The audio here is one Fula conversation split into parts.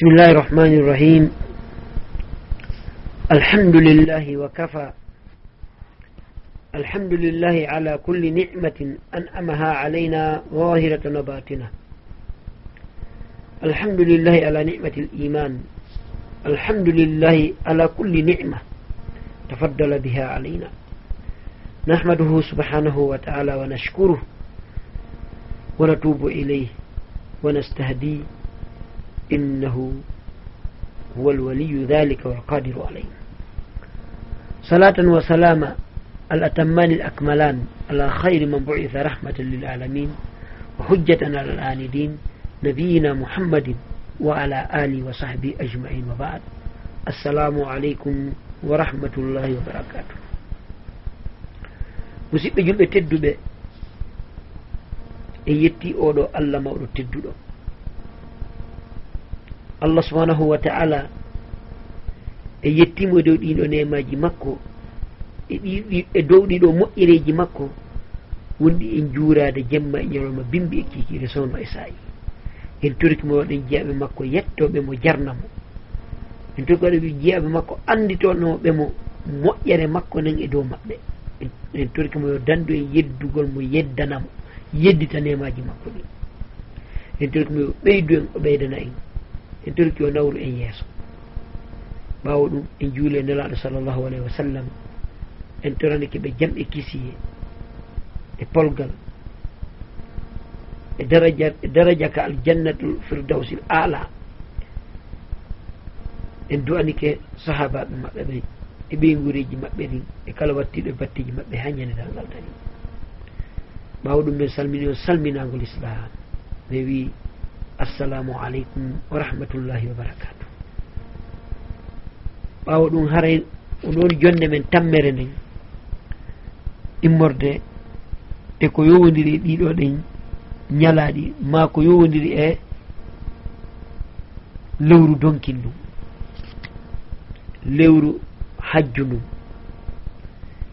بسم الله الرحمن الرحيم الحمد لله وكفى الحمد لله على كل نعمة أنأمها علينا ظاهرة وباطنة الحمد لله على نعمة الإيمان الحمد لله على كل نعمة تفضل بها علينا نحمده سبحانه وتعالى ونشكره ونتوب إليه ونستهديه إنه هو الولي ذلك والقادر عليه صلاة وسلام الأتمان الأكملان على خير من بعث رحمة للعالمين وحجة على الآندين نبينا محمد وعلى آله وصحبه أجمعين وبعد السلام عليكم ورحمة الله وبركاته musidɓe julɓe tedduɓe e yetti oɗo allah mawɗo tedduɗo. allah subhanahu wa taala e yettimo e dow ɗiɗo nemaji makko e, e dow ɗiɗo moƴƴereji makko wonɗi en juurade jemma e ñalawma bimbi e kiikiire sowno e, e saayi en turki waɗen jeyaɓe makko yettoɓe mo jarnamo. En turki waɗa jeyaɓe makko anditonoɓe mo moƴƴere makko nen e dow maɓɓe. En turki yo dandu en yeddugol mo yeddanamo yedditanemaji makko ɗi. En turki yo ɓeydu en o ɓeydana en. en torki o nawru en yeeso. Ɓaawo ɗum en juule nelaaɗo sallllahu alayhi wa sallam en toranike ɓe jam e kisiye e polgal e daraja e daraja ka aljannatul firdawsil ala en du'anike sahabaɓe maɓɓe ɓe e ɓeyguriji maɓɓe ɗin e kala wattiɗo battiji maɓɓe ha ñanedal ngal tani ɓawa ɗum min salmini o salminagol islam ɓe wi assalamu aleykum wa rahmatullahi wa barakatu ɓawo ɗum haray on woni jonde men tammere nden. Immorde e ko yowodiri ɗiɗo ɗen ñalaɗi ma ko yowodiri e lewru donkin ndum. Lewru hajju ndum.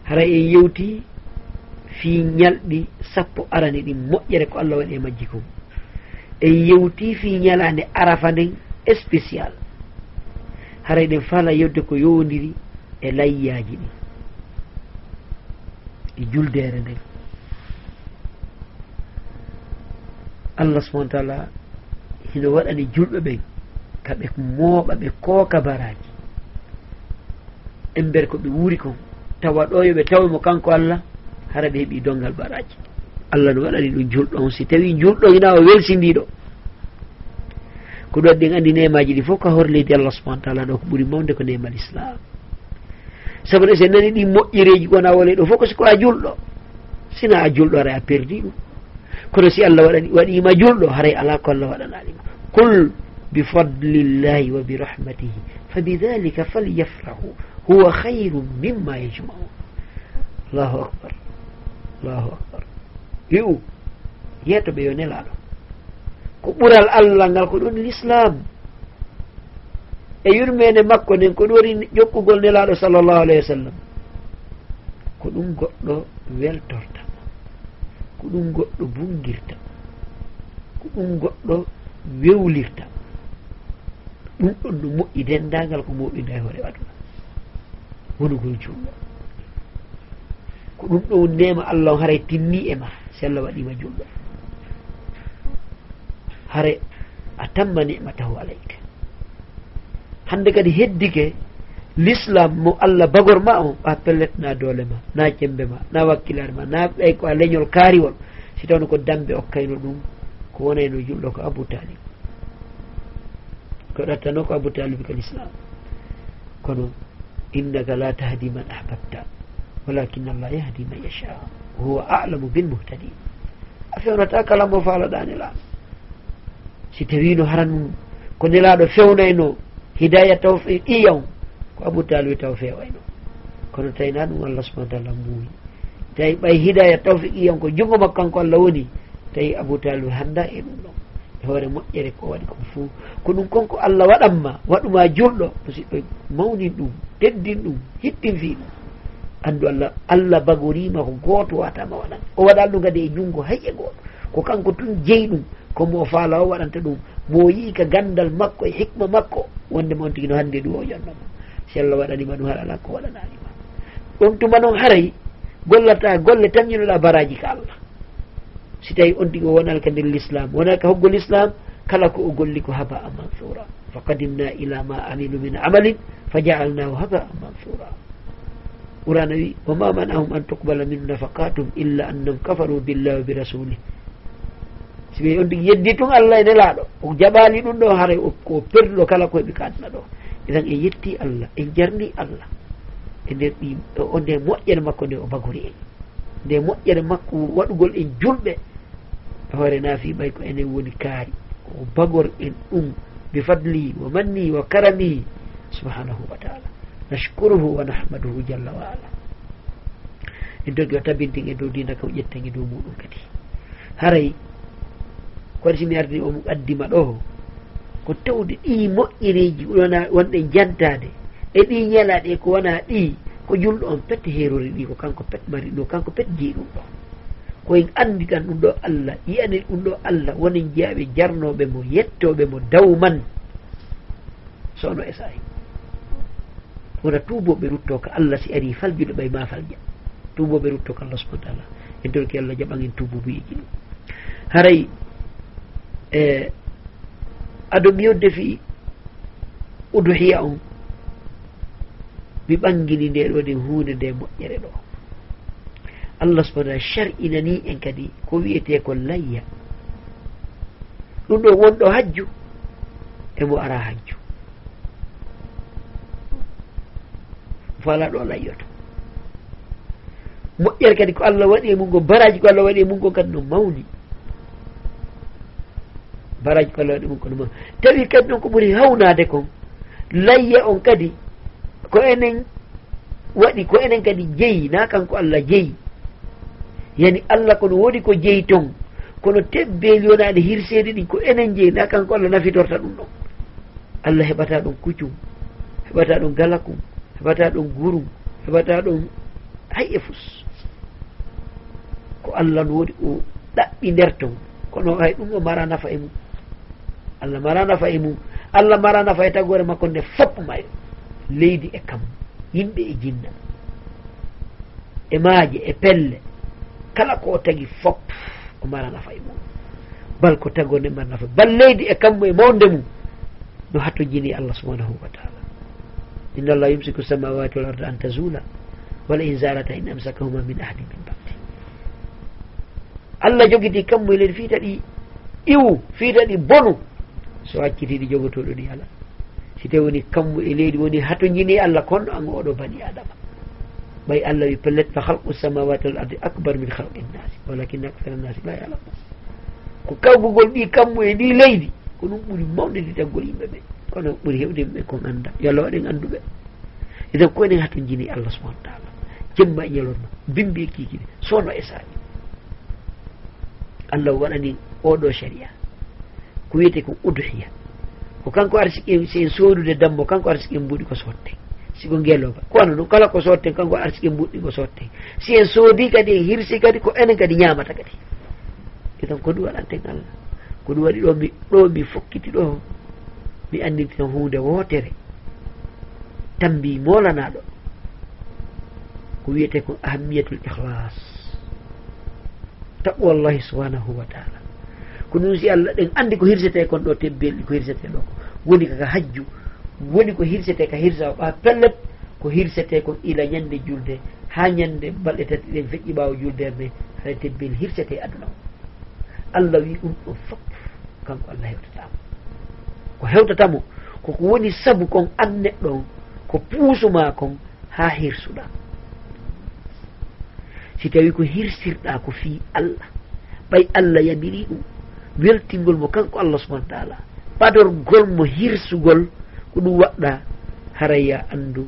Hara en yewti fi ñalɗi sappo arani ɗin moƴƴere ko allah waɗi e majji kom en yewti fi ñalande arafa nden e spécial. Haray ɗen fala yewde ko yowdiri e layyaji ɗi e juldere nden. Allah subahana taala hino waɗani julɓe ɓen kaɓe mooɓa ɓe kooka baraji en ber ko ɓe wuuri kon tawa ɗo yoɓe tawimo kanko allah hara ɓe heeɓi dongal baraji allah no waɗani ɗum julɗo on. Si tawi julɗo ina o welsindiɗo ko ɗon ɗen andi nemaji ɗi fof ka horleydi allah subahana taala ɗo ko ɓuuri mawde ko nemal islam. Sabu ɗe sen nani ɗi moƴƴireji wona wole ɗo fof ko siko a julɗo. Sina a julɗo ara a perdi ɗum. Kono si allah waɗani waɗima julɗo haray ala ko allah waɗanaɗima qul bifadlillahi wa birahmatihi fa bidalika falyafrahu huwa hayru mimma yajmaun. Allahu akbar. Allahu akbar. piwu yetoɓe yo nelaɗo ko ɓural allah ngal ko ɗon l'islam. E yurmede makko nden ko ɗum wari jokkugol nelaɗo sallllahu alayhi wa sallam. Ko ɗum goɗɗo weltortama ko ɗum goɗɗo bungirtama ko ɗum goɗɗo wewlirtama ɗum ɗon no moƴƴi dendagal ko moɓinda e hoore aduna. Wonugol juuɗo ko ɗum ɗo ndema allah on haray tinni e ma si allah waɗima julɗo. Hare a tamma ni'matahu alayka. Hande kadi heddike l'islam mo allah bagor ma o a pellet na doole ma na cembe ma na wakkilare ma na ɓey ko a leñol kaariwol. Si tawno ko dambe okkayno ɗum ko wonayno julɗo ko abou talib. Ko ɗattano ko abou talib kal islam kono innaka la tahdi man ahbabta. walakin allah yahdi man yacha huwa alamu bilmuhtadin. A fewnata kala mo faalaɗa nelaɗo si tawino haran ko nelaɗo fewnayno hidaya taw ƴiyaw ko abou talwi taw fewayno kono tawina ɗum allah subahana taala muuyi tawi ɓay hidaya tawfi ƴiyan ko jungo makko kanko allah woni tawi abou talwi hannda e ɗum ɗon. E hoore moƴƴere ko waɗi kon fuu. Ko ɗum konko allah waɗanma waɗuma julɗo musidɗo mawnin ɗum teddin ɗum hittin fi ɗum. andu allah allah bagorima ko goto watama waɗan. O waɗa ɗum kadi e junngo hay e gooto ko kanko tun jeeyi ɗum komo faala o waɗanta ɗum mo yii ka gandal makko e hikma makko wonde ma on tigi no hande ɗum o jonnoma si allah waɗanima ɗum har ala ko waɗananima ɗum tuma noon haray gollata golle tan ñinoɗa baraji ka allah. Si tawi on tigi o wonal ka nder l'islam wonalka hoggol l'islam kala ko o golli ko haba a mansura. Fa qadimna ila ma amilu min amalin fa jaalnahu haba a mansura. qur'ana wi wa ma manahum an tuqbala min nafaqatum illa annahum kafaru billahi wa bi rasulih si ɓe on ɗum yeddi tun allah e nelaɗo o jaɓali ɗum ɗo haara ko perɗo kala ko ɓe kanna ɗo. Eɗen en yetti allah en jarni allah e nder ɗi o nde moƴƴere makko nde o bagori en. Nde moƴƴere makko waɗugol en julɓe e hoore naafi ɓay ko enen woni kaari. O bagor en ɗum bi fadli wa manni wa karamihi subhanahu wa taala. nashkuruhu wa nahmaduhu jalla wa ala. En dogi o tabinten e dow dina kam ƴetten e dow muɗum kadi. Haray ko waɗi somi ardini omo addima ɗo ko tewde ɗi moƴƴereji wona wonɗe jantade e ɗi ñalaɗe ko wona ɗi ko julɗo on pet herori ɗi ko kanko pet mari ɗo kanko pet jeeyi ɗum ɗo. Koyen andi tan ɗum ɗo allah yiyani ɗum ɗo allah wonen jeyaɓe jarnoɓe mo yettoɓe mo dawman. Sowno e sayi wona tuboɓe rutto ko allah si ari faljuɗo ɓay ma falja. Tuboɓe rutto ko allah subahana taala. En toon ki allah jaɓan en tuubobuyeji ɗum. Haray e aɗo mi yodde fi uduhiya on mi ɓangini nde ɗo nde hunde nde moƴƴere ɗo. Allah subahana taala shar'inani en kadi ko wiyete ko layya. Ɗum ɗo wonɗo hajju emo ara hajju. fala ɗo layyoto moƴƴere kadi ko allah waɗi e mum go baraji ko allah waɗi e mum go kadi no mawni. Baraji ko allah waɗi e mum ko no mawni. Tawi kadi noon ko ɓuuri hawnade kon layya on kadi ko enen waɗi ko enen kadi jeeyi na kanko allah jeeyi. Yani allah kono woodi ko jeeyi ton kono tebbeeli wonaade hirseede ɗin ko enen jeeyi na kanko allah nafitorta ɗum ɗon. Allah heɓata ɗum kuccum heɓata ɗum gala kum heɓata ɗon gurum heɓata ɗon hay e fus. Ko allah no woni o ɗaɓɓi nder ton kono hay ɗum o mara nafa e mum. Allah mara nafa e mum. Allah mara nafa e tagore makko nde fopp mayo. Leydi e kam yimɓe e jinna. E maaje e pelle. Kala ko o tagi fopp o mara nafa e mum. Bal ko tagore mara nafa. Bal leydi e kammo e mawde mum no hatto jini allah subhanahu wa taala. inna allah yumsiku samawati wal arda an tazula wala in زالتا in amsakahuma min ahadi min بعده. allah jogiti kammo elen fiita ɗi iwu fiita ɗi bonu so accitiɗi jogotoɗo ɗi ala si tawi woni kammo e leydi woni hato jini allah konno an oɗo bani adama ɓay allah wi pellet fa halqu samawati wal ardi acbar min halqi nnasi walakin actara nnasi la yalamun ko kawgugol ɗi kammo e ɗi leydi ko ɗum ɓuuri mawde ɗi taggol yimɓe ɓee hono ɓuuri hewde yimɓe kon annda yo allah waɗen annduɓe eden ko enen hato jini allah subahana taala. Jemma e ñalorma bimbi e kiikiɗe sowno e saabi. Allah waɗani oɗo sharia. Ko wiyete ko udhiya. Ko kanko arsiki so en sodude dammo kanko arsiki en mbuuɗi ko sotte siko ngeelooba. Kono noon kala ko sotten kanko arsiki en mbuɗɗi ko sotten si en soodi kadi en hirsi kadi ko enen kadi ñaamata kadi. Eɗon ko ɗum waɗanten allah. Ko ɗum waɗi ɗo mi ɗo mi fokkiti ɗo mi annditen hunde wootere. Tambi molanaɗo ko wiyete ko ahamiyatul ihlas taɓɓo allahi subhanahu wa taala ko ɗum si allah ɗen andi ko hirsete kon ɗo tebbelɗi ko hirsete ɗo. Woni kaka hajju woni ko hirsete ka hirsa o ɓa pellet ko hirsete kon ila ñande julde ha ñande balɗe tati ɗen feƴƴi ɓaawo julde nde haɗa tebbel hirsete aduna o. Allah wi ɗum ɗon fof kanko allah hewtatama ko hewtatamo koko woni sabu kon an neɗɗo ko puusuma kon ha hirsuɗa. Si tawi ko hirsirɗa ko fi allah ɓay allah yamiri ɗum weltingol mo kanko allah subahana taala padorgol mo hirsugol ko ɗum waɗɗa haraya andu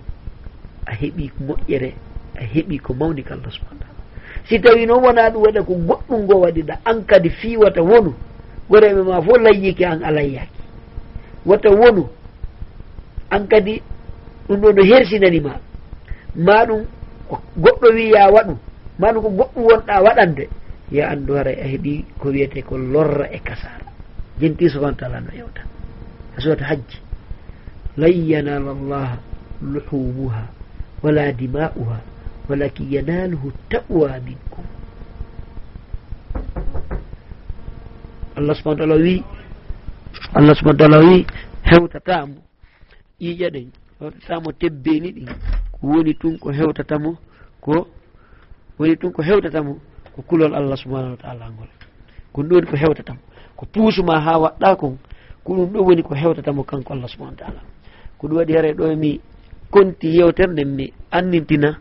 a heeɓi moƴƴere a heeɓi ko mawni ko allah subahana taala. Si tawi noon wona ɗum waɗa ko goɗɗum ngo waɗiɗa an kadi fiwata wonu goreɓe ma fof layyiki an a layyaki woto wonu an kadi ɗum ɗo no hersinanima ma. Ɗum ko goɗɗo wiya waɗu ma ɗum ko goɗɗum wonɗa waɗande ya anndu haray a heeɓi ko wiyete ko lorra e kasara jenti subahana taala no yewta a suwata hajji. Lan yanala llaha luhumuha wala dima'uha walakin yanaluhu taqwa minkum. Allah subahana taala wi allah subahana taala wi hewtatamo ƴiƴa ɗen hewtatamo tebbeni ɗin ko woni tun ko hewtatamo ko woni tun ko hewtatamo ko kulol allah subahanahu wa taala ngol. Kon woni ko hewtatamo ko puusuma ha waɗɗa kon ko ɗum ɗo woni ko hewtatamo kanko allah subahana wa taala. Ko ɗum waɗi hare ɗo mi konti yewtere nden mi annintina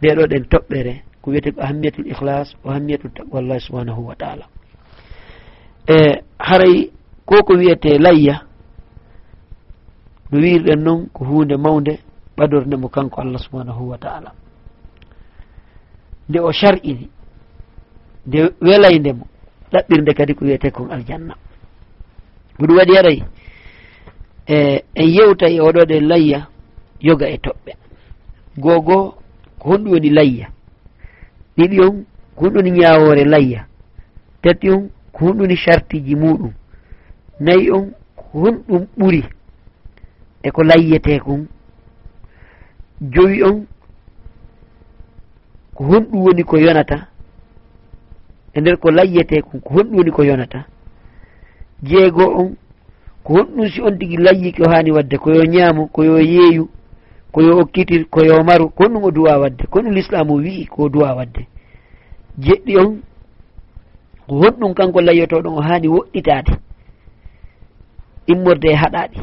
ndeɗo ɗen toɓɓere ko wiyete ko ahammiyatul ihlas o ahammiyatul taqwallahi subhanahu wa taala. E haray ko ko wiyete layya no wiirɗen noon ko hunde mawde ɓadorde mo kanko allah subhanahu wa taala. Nde o shar'ini nde welaydemo ɗaɓɓirde kadi ko wiyete kon aljanna. Ko ɗum waɗi haray e en yewta e oɗoɗe layya yoga e toɓɓe. Gogo ko honɗum woni layya ɗiɗi on ko honɗum woni ñawore layya tati on ko honɗum woni chartiji muɗum. nayi on honɗum ɓuri eko layyete kon joyi on ko honɗum woni ko yonata e nder ko layyete kon ko honɗum woni ko yonata. Jeego on ko honɗum si on tigi layyi ko hani wadde koyo ñaamo koyo yeeyu koyo okkitir koyo maru ko honɗum o duwa wadde ko honɗum l'islamu wi'i ko duwa wadde. Jeɗɗi on ko honɗum kanko layyotoɗon o hani woɗɗitade immorde e haɗaɗi.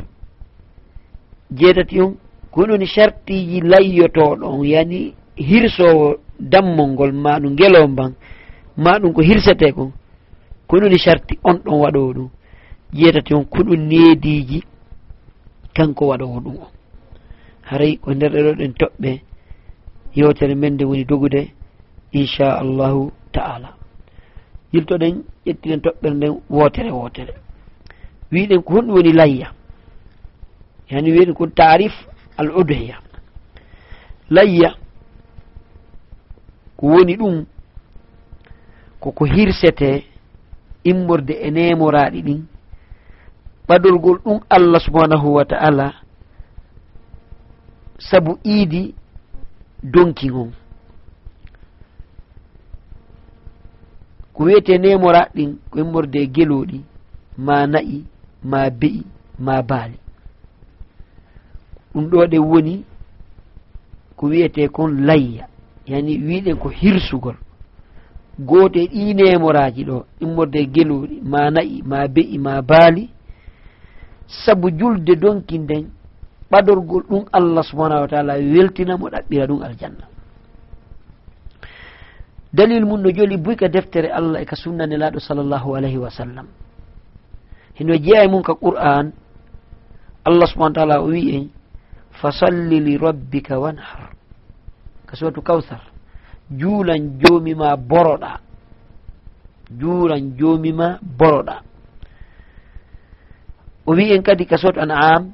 Jeetati on ko ɗum chartiji layyotoɗon yani hirsowo dammol ngol ma ɗum ngelo mban ma ɗum ko hirsete kon ko ɗum charti on ɗon waɗowo ɗum. Jeetati on ko ɗum neediji kanko waɗowo ɗum on. Haray ko nder ɗeɗo ɗen toɓɓe yewtere men nde woni dogude inchallahu ta'ala. Yiltoɗen ƴettiɗen toɓɓere nden wotere wotere wiɗen ko honɗum woni layya. Yani wiyen ko tarif al udhiya layya ko woni ɗum koko hirsete immorde e nemoraɗi ɗin. Ɓadolgol ɗum allah subhanahu wa ta'ala sabu iidi donki ngon. Ko wiyete nemoraɗi ɗin ko immorde e geloɗi ma na'i. ma be'i ma baali. Ɗum ɗo ɗe woni ko wiyete kon layya yani wiɗen ko hirsugol. Goote ɗi nemoraji ɗo immorde geluɗi ma na'i ma be'i ma baali. Sabu julde donki nden ɓadorgol ɗum allah subahanahu wa taala weltinamo ɗaɓɓira ɗum aljanna. Dalil mum no joli buyka deftere allah e ka sunna nelaɗo sallllahu alayhi wa sallam. hino jeeya e mum ka qur'an allah subahana taala o wi en fasalli li rabbika wanhar ka suratu kawthar juulan joomima boroɗa juulan joomima boroɗa o wi en kadi ka suratu an'am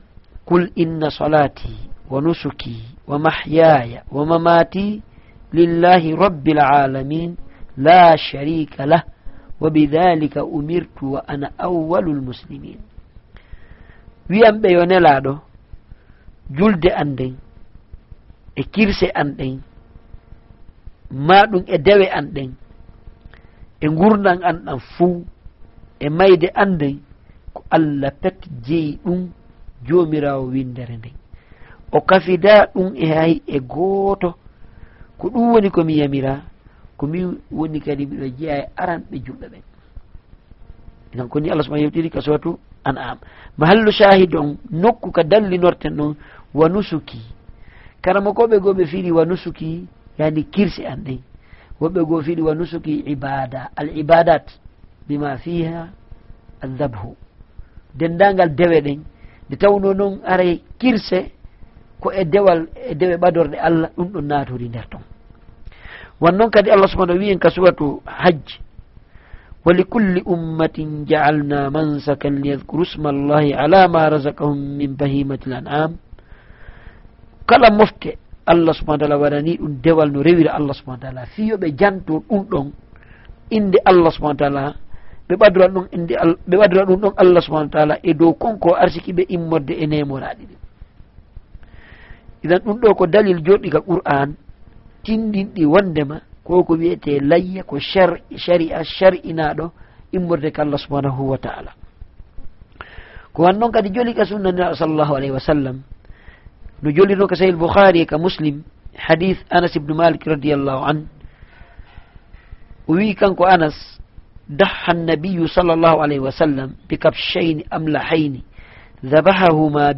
قل إن صلاتي ونسكي ومحياي ومماتي لله رب العالمين لا wa bidalika umirtu wa ana awwalul muslimin. Wiyam ɓe yo nelaɗo julde an ɗen e kirse an ɗen ma ɗum e dewe an ɗen e gurdan an ɗan fuu e mayde an nden ko allah pet jeyi ɗum jomirawo windere nden o kafida ɗum e hay e gooto ko ɗum woni komi yamira ko min woni kadi mbiɗo jeeya e aranɓe julɓe ɓen. Ɗan koni allah subahana yewtiri ka sowatu an am mahallu shahid on nokku ka dallinorten ɗon wa nusuki. Karama koɓe goo ɓe fiiri wa nusuki yani kirse an ɗen woɓɓe goo fiiri wa nusuki ibada al ibadat bima fiha aldabhu. Dendagal dewe ɗen nde tawno noon aray kirse ko e dewal e dewe ɓadorde allah ɗum ɗon naatori nder ton. wan noon kadi allah subahana wi en ka suratu hajj ولكل أمة جعلنا منسكا ليذكروا اسم الله على ما رزقهم من بهيمة الأنعام kala mofte allah subahana taala waɗani ɗum dewal no rewira allah subahana taala fiyoɓe janto ɗum ɗon inde allah subahana taala ɓe ɓe ɓadora ɗum inde ɓe ɓadora ɗum ɗon allah subahana wa taala e dow konko arsiki ɓe immorde e nemoraɗi ɗi idan ɗum ɗo ko dalil joɗɗiga qur'an tindinɗi wondema ko ko wiyete layya ko sharia shar'inaɗo immorde ka allah subhanahu wa taala ko wan noon kadi joli ka sunnaniraɗo sallllahu alayhi wa sallam no jolirno ka sahih boukhari ka muslim hadith anas ibnu malik radiallahu an o wi kanko anas ضحى النبي صلى الله عليه وسلم بكبشين أملحين ذبحهما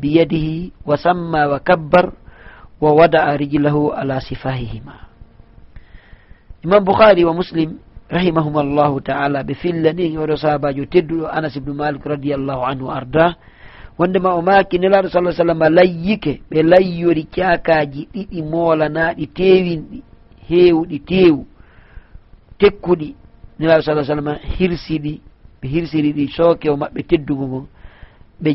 wa wada'a rijlahu ala sifahihima. Imam bouhari wa muslim rahimahum llahu taala ɓe fillani oɗo sahabajo tedduɗo anas ibnu malik radiallahu anhu arda wondema o maaki nelaɗo sa sallam layyike ɓe layyori cakaji ɗiɗi molanaɗi tewinɗi hewɗi tewu tekkuɗi. Nelaɗo sa sallam hirsiɗi ɓe hirsiri ɗi sooke o maɓɓe teddugo ngon ɓe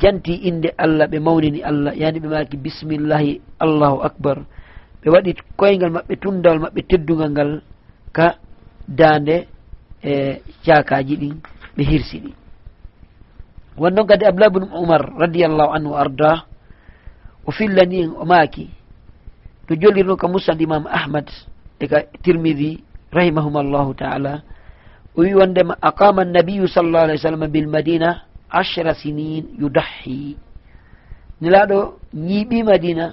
janti inde allah ɓe mawnini allah. Yani ɓe maki bisimillahi allahu akbar. Ɓe waɗi koyngal maɓɓe tundawal maɓɓe teddugal ngal ka dande e cakaji ɗin ɓe hirsi ɗi. Won noon kadi ablah bnu umar radiallahu anhu o arda o fillani en o maaki. To jollirno ka musnad imam ahmad e ka tirmidi rahimahum allahu taala. O wi wondema aqama annabiyu sallallah alih w sallam bilmadina ashra sinin yudahi nelaɗo ñiiɓi madina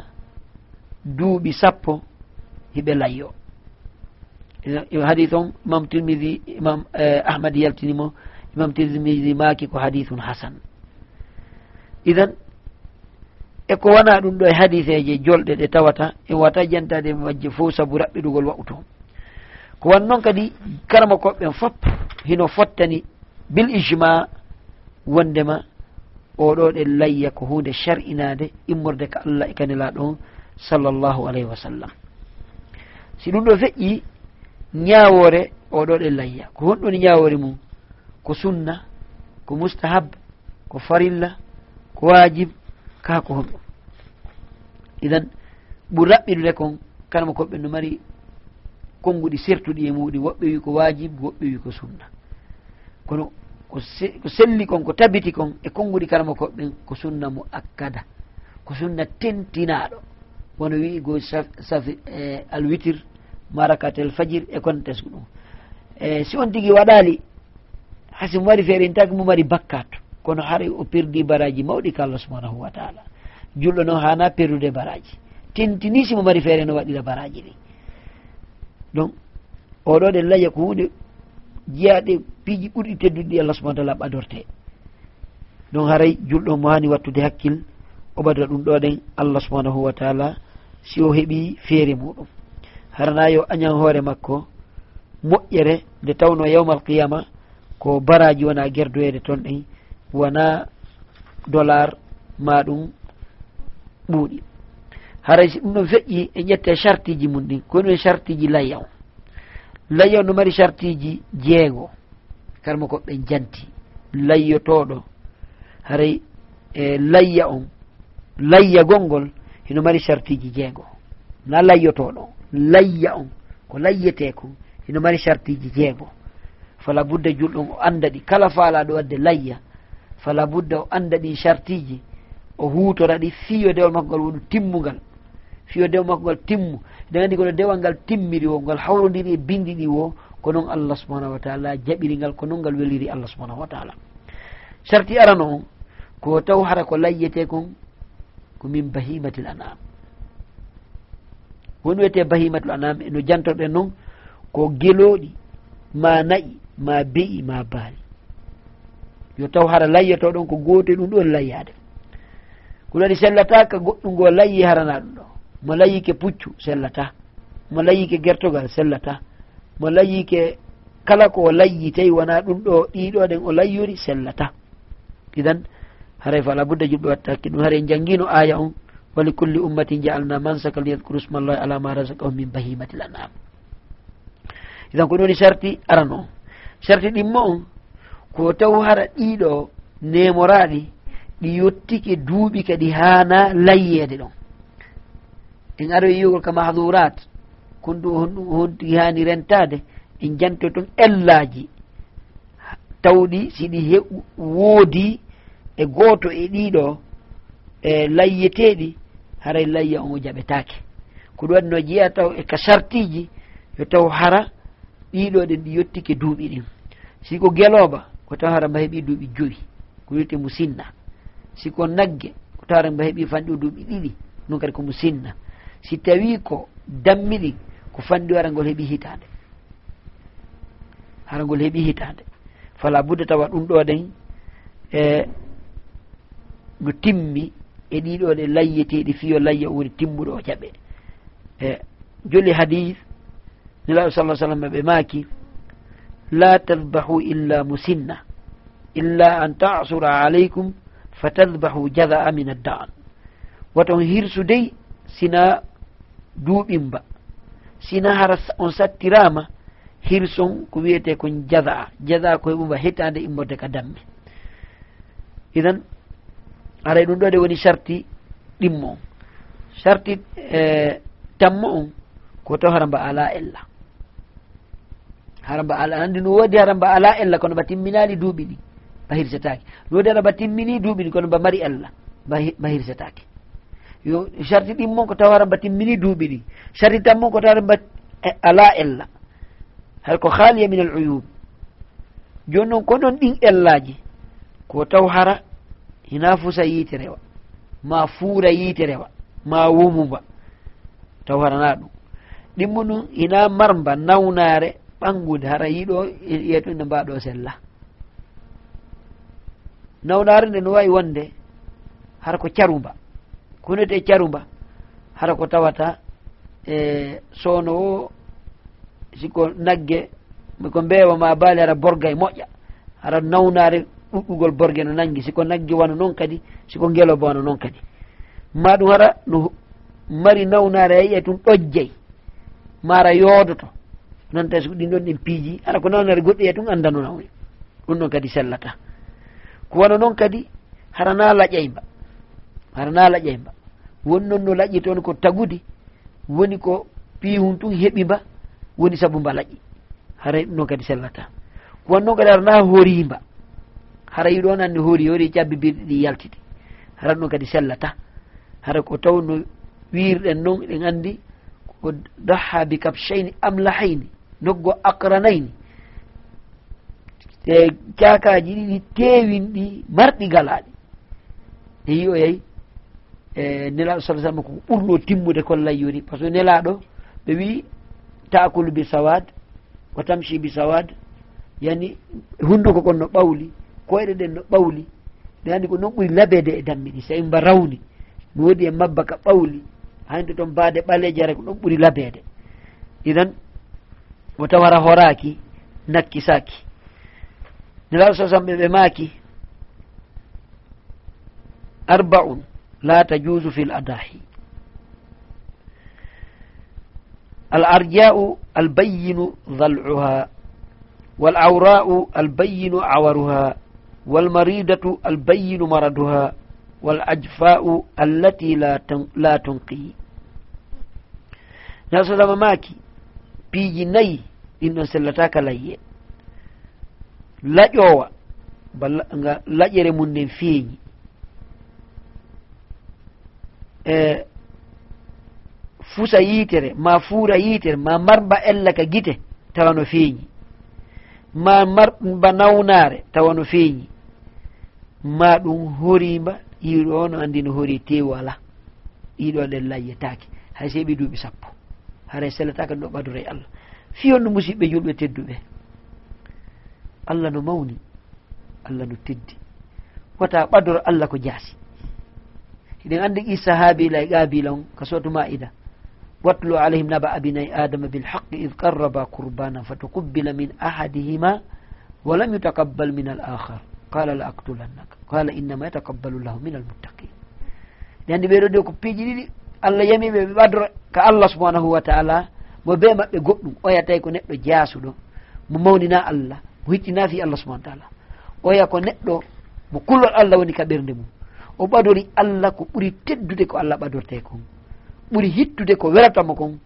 duuɓi sappo hiɓe layyo. Hadith on imam tirmidi imam e, ahmad yaltinimo imam tirmidi maki ko hadithun hasan. Idan eko wona ɗum ɗo e hadiseje jolɗe ɗe tawata en wata jantade e majje fo saabu raɓɓiɗugol wa'uto ko wan noon kadi karama koɓɓen fop hino fottani bil ijma wondema oɗo ɗen layya ko hunde shar'inade immorde ka allah e kanelaɗo on sallllahu alayhi wa sallam. Si ɗum ɗo feƴƴi ñawore oɗo ɗen layya. Ko honɗon ñawore mum ko sunna ko mustahab ko farilla ko wajib ka ko honɗum. Idan ɓur raɓɓinude kon kanamo koɓɓe no mari konnguɗi sertuɗi e muɗum woɓɓe wi ko wajib woɓɓe wi ko sunna. Kono ko selli kon ko tabiti kon e konnguɗi kalama koɓɓen ko sunna mo akkada ko sunna tentinaɗo. Wono wi go safi e, alwitir marakatel fajir e kon ko ɗum. E si on tigui waɗali hasi mo mari feere en tagi mo mari bakkat. Kono haara o perdi baraji mawɗi ka allah subhanahu wa taala. Julɗo noon hana perdude baraji. Tentinisi mo mari feere no waɗira baraji ɗi. Donc oɗo ɗe laya ko hunde jiyaɗe piiji ɓurɗi tedduɗi ɗi allah subahana taala ɓadorte. Donc haray julɗo mo hani wattude hakkil o ɓada ɗum ɗo ɗen allah subahanahu wa taala si o heeɓi feere muɗum. Harana yo añan hoore makko moƴƴere nde tawno yawmal qiyama ko baraji wona gerdoyede toon ɗen wona dollar ma ɗum ɓuuɗi. Haray si ɗum ɗon feƴƴi en ƴette chartiji mum ɗin ko ɗum en chartiji layyaw layyaw no mari chartiji jeego. sarma koɓe janti. Layyotoɗo. Haray e layya on. Layya gongol hino mari chartiji jeego. Na layyotoɗo. Layya on. Ko layyete kon hino mari chartiji jeego. Fala budda julɗon o anda ɗi. Kala faalaɗo wadde layya. Fala budda o anda ɗin chartiji. O hutora ɗi fiyo dewal makko ngal wonu timmugal fiyo dewal makko ngal timmu. Eɗen andi kono dewal ngal timmiri o ngal hawrodiri e bindi ɗi wo ko noon allah subahanahu wa taala jaɓiringal ko noon ngal weliri allah subahanahu wa taala. Sarti arano on ko taw hara ko layyete kon ko min bahimatil anam. Woni wiyete bahimatul anam eno jantoɗen noon ko gelooɗi ma nayi ma beyi ma baali. Yo taw hara layyato ɗon ko gootel ɗum ɗon layyade. Ko waɗi sellataka goɗɗum ngo layyi harana ɗum ɗo. Mo layyike puccu sellata. Mo layyike gertogal sellata. mo layyike kala ko o layyi tawi wona ɗum ɗo ɗiɗo ɗen o layyori sellata. Idan haray fa budda juɓɓe watta hakki ɗum haray jangguino aya on wali kulli ummatin jaalna mansaka liyadkuru smallahi ala ma razakahum min bahimati l anam idan ko ɗum woni sarti aran on sarti ɗimmo on ko taw hara ɗiɗo nemoraɗi ɗi yettike duuɓi kadi hana layyede ɗon. En aroyi yugol ka mahdurat ko ɗum hani rentade en janto toon ellaji tawɗi siɗi he woodi e gooto e ɗiɗo e layyeteɗi haray layya on o jaɓetake ko ɗum wanno jeeya taw e ka sartiji yo taw hara ɗiɗo ɗen ɗi yettike duuɓi ɗin. Siko geloba ko taw hara mba heeɓi duuɓi joyi ko wiyete musinna siko nagge ko taw hara mba heeɓi fanɗi o duuɓi ɗiɗi ɗum kadi ko musinna si tawi ko dammiɗi ko fanɗi o arangol heeɓi hitande. Arangol heeɓi hitande. Fala budda tawa ɗum ɗo ɗen e no timmi e ɗiɗo ɗe layyeteɗi fiyo layya woni timmuɗo o jaɓe. E joli hadis nelaɗo sa sallam ɓe maaki la tadbahu illa musinna illa an tasura aleykum fa tadbahu jada amina daan waton hirsu dey sina duuɓimba sina hara on sattirama hirson ko wiyete kon jaza jaza ko ɓuma hitande immorde ka damme. Idan aray ɗum ɗo de woni sarti ɗimmo on. Sarti e, tammo on ko taw hara mba ala ella. Hara mba ala andi no woodi hara mba ala ella kono mba timminali duuɓi ɗi mba hirsetake. No woodi hara mba timmini duuɓi ɗi kono mba mari ella mba hirsetake. yo charti ɗimmon moon ko tawara mba timmini duuɓi ɗi. Charti tammon moon ko tawara mba e, ala ella. Hay ko haaliya min al uyub joni noon ko noon ɗin ellaji ko taw hara hina fusa yiite rewa ma fuura yiite rewa ma wumuba taw harana ɗum. Ɗimmo ɗum hina marmba nawnare ɓangude hara yiɗo yeeto e, ne mbaɗo sella. Nawnare nde no wawi wonde hara ko carumba kunete caruba. Hara ko tawata e sowno o siko nagge ko mbewa ma baali ara borga e moƴƴa. Ara nawnare ɗuɗɗugol borgue no nangi siko nagge wano noon kadi siko ngeloba wano noon kadi. Ma ɗum hara no mari nawnare a yiya tun ɗojjey mara yoodoto. Noon tawi siko ɗin ɗon ɗen piiji ara ko nawnare goɗɗo yiya e tun andano nawni ɗum ɗon kadi sellata. Ko wano noon kadi harana laƴayba hara na laƴay mba won noon no laƴi toon ko tagudi woni ko piihum tun heɓimba woni saabu mba laƴi haray ɗum noon kadi sellata. Won noon kadi hara horimba hara yiɗo on anni hoori hoori cabbibirɗi ɗi yaltiti. Hara ɗum noon kadi sellata. Hara ko taw no wirɗen noon ɗen anndi ko daha bi kabchayni amlahayni noggo aqranayni. E cakaji ɗiɗi tewinɗi marɗi galaɗi e yi o yeyi e nelaɗo sa sallam ko ɓurno timmude kon layyori par ce que nelaɗo ɓe wi taakulu bi sawad o tamchi bi sawad yani hunduko kon no ɓawli koyɗe e ɗen no ɓawli ɗe anndi ko noon ɓuri labede e dammi ɗi so imba rawni mi woodi e mabba ka ɓawli hande toon baade ɓaleje ara ko ɗon ɓuri labede iɗan o tawara horaki nakki saki nelaɗo sa sam ɓe ɓe maaki arba'un. la tajusu fi l adahi al arja'u albayinu dal'uha wal awra'u albayinu awaruha والمريضة البين مرضها والأجفاء التي لا تنقي. نصدم ماكي piiji nayi ɗinɗon sellataka layye laƴowa laƴere mum nden feeñi E, fusa yitere ma fuura yitere ma marba ella ka gite tawa no feeñi. Ma marba nawnaare tawa no feeñi. Ma ɗum horima yiɗo no anndi no hori tewu ala ɗiɗo ɗen yettaki hay seeɓi duuɓi sappo. Haray sellataka ɗo ɓadore allah. Fi no musidɓe julɓe tedduɓe. Allah no mawni. Allah no teddi. Wata ɓadoro allah ko jaasi. hiɗen andi qissa haabila e qabila on ka sotu maida واتلو عليهم نبأ ابني آدم بالحق إذ قربا قربانا فتقبل من أحدهما ولم يتقبل من الآخر قال لأقتلنك قال إنما يتقبل الله من المتقين لأن بيرودي ko piiji ɗiɗi allah yamiɓe ɓe ɓadro ka allah subhanahu wa taala mo be maɓɓe goɗɗum oya tawi ko neɗɗo jaasuɗo mo mawnina allah mo hittina fi allah subahana taala oya ko neɗɗo mo kullol allah woni ka ɓernde mum o ɓadori allah ko ɓuri teddude ko allah ɓadorte kon. Ɓuri hittude ko weratamo kon.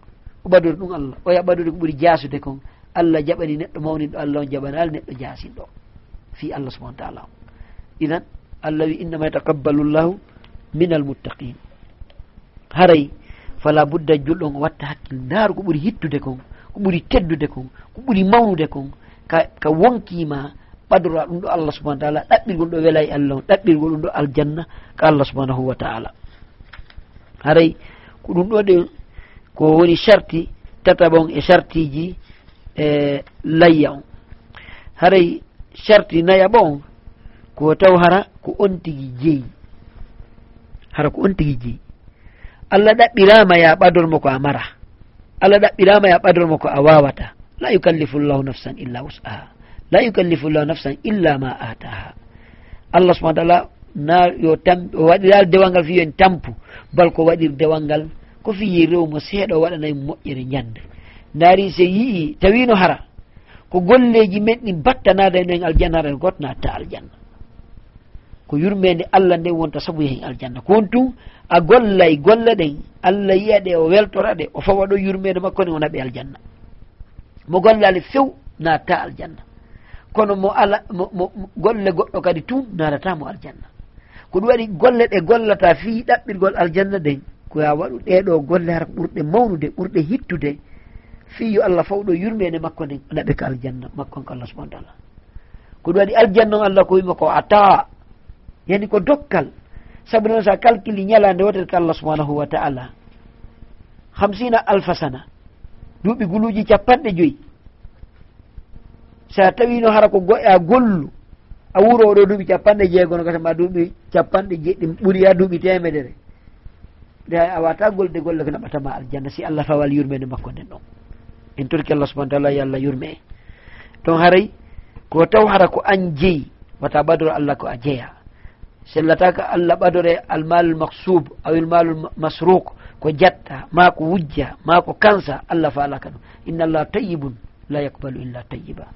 O ɓadori ɗum allah. Oya ɓadori ko ɓuri jasude kon. Allah jaɓani neɗɗo mawniɗo allah on jaɓanal neɗɗo jasinɗo. Fi allah subahana taala. O inan allah wi innama yataqabbalu llahu min almuttaqin haray fala budda julɗon o watta hakkil ndaaru ko ɓuri hittude kon ko ɓuri teddude kon ko ɓuri mawnude kon. Ka, ka wonkima ɓadora ɗum ɗo allah subahana taala ɗaɓɓirgol ɗo wela e allah o ɗaɓɓirgol ɗum ɗo aljanna ko allah subahanahu wa taala. Haray ko ɗum ɗo ɗe ko woni charti tataɓon e chartiji e layya on. Haray charti nayaɓa on ko taw hara ko on tigi jeeyi hara ko on tigi jeeyi allah ɗaɓɓirama ya ɓadormo ko a mara. Allah ɗaɓɓirama ya ɓadormo ko a wawata. La yukallifu llahu nafsan illa wus'aha. la yukallifu llahu nafsan illa ma ataha allah subahana taala na yo tam o waɗiral dewal ngal fi yon tampu bal ko waɗir dewal ngal ko fiyi rew mo seeɗa o waɗanayi moƴƴere ñande ndaari so yii tawino hara ko golleji men ɗi battanada e nden aljanna hara goto natta aljanna ko yurmede allah nde wonta sabu yehen aljanna kon tun a gollay golle ɗen allah yiya ɗe o weltora ɗe o fawa ɗo yurmede makko ne o naɓe aljanna mo gollali few natta aljanna kono mo ala mo golle goɗɗo kadi tum naratamo aljanna. Ko ɗum waɗi golle ɗe gollata fi ɗaɓɓirgol aljanna de koya waɗu ɗeɗo golle har ɓurɗe mawnude ɓurɗe hittude fi yo allah faw ɗo yurmede makko nden naɓe ko aljanna makkon ko allah subahana taala. Ko ɗum waɗi aljanna on allah ko wima ko ata yani ko dokkal sabu noon sa calcule ñalande ko allah subahanahu wa taala. Hamsina alfa sana duuɓi guluji capanɗe joyyi sa tawino hara ko goɗɗa gollu a wuro oɗo duuɓi capanɗe jeegono gasama duuɓi capanɗe jeɗɗi ɓuriya duuɓi temedere. De a wata golde golle ko naɓatama aljanna si allah fawal yurmede makko nden ɗon. En torki allah subahana taala yo allah yurme. E ton haray ko taw hara ko an jeeyi wata ɓadoro allah ko a jeeya. Sellataka allah ɓadore almalul maksub awil ilmalul masruk ko jatta ma ko wujja ma ko kansa allah faalaka ɗum. Inna allah tayibun la yakbalu illa tayiba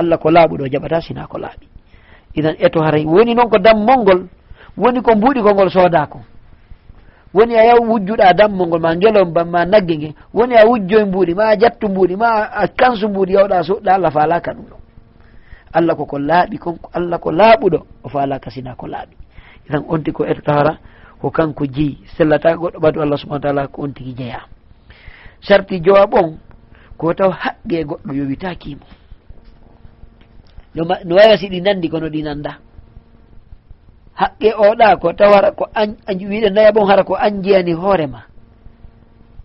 allah ko laaɓuɗo jaɓata sina ko laaɓi. Idan eto haray woni noon ko dammol ngol woni ko mbuuɗi ko ngol soodako woni a yaw wujjuɗa dammol ngol ma ngelon bam ma nagge nge. Woni a wujjoye mbuuɗi ma a jattu mbuuɗi ma a kansu mbuuɗi yawɗa soɗɗa allah faalaka ɗum ɗon. Allah koko laaɓi kon allah ko laaɓuɗo o faalaka sina ko laaɓi. Idan on tigi ko etota hara ko kanko jeeyi sellata goɗɗo ɓadu allah subahana taala ko on tigi jeeya sarti jowa ɓon ko taw haqqe goɗɗo yowitakimo no wawi si ɗi nandi kono ɗi nanda haqqe oɗa ko tawara ko wiɗe naya bon hara ko anjiyani hoorema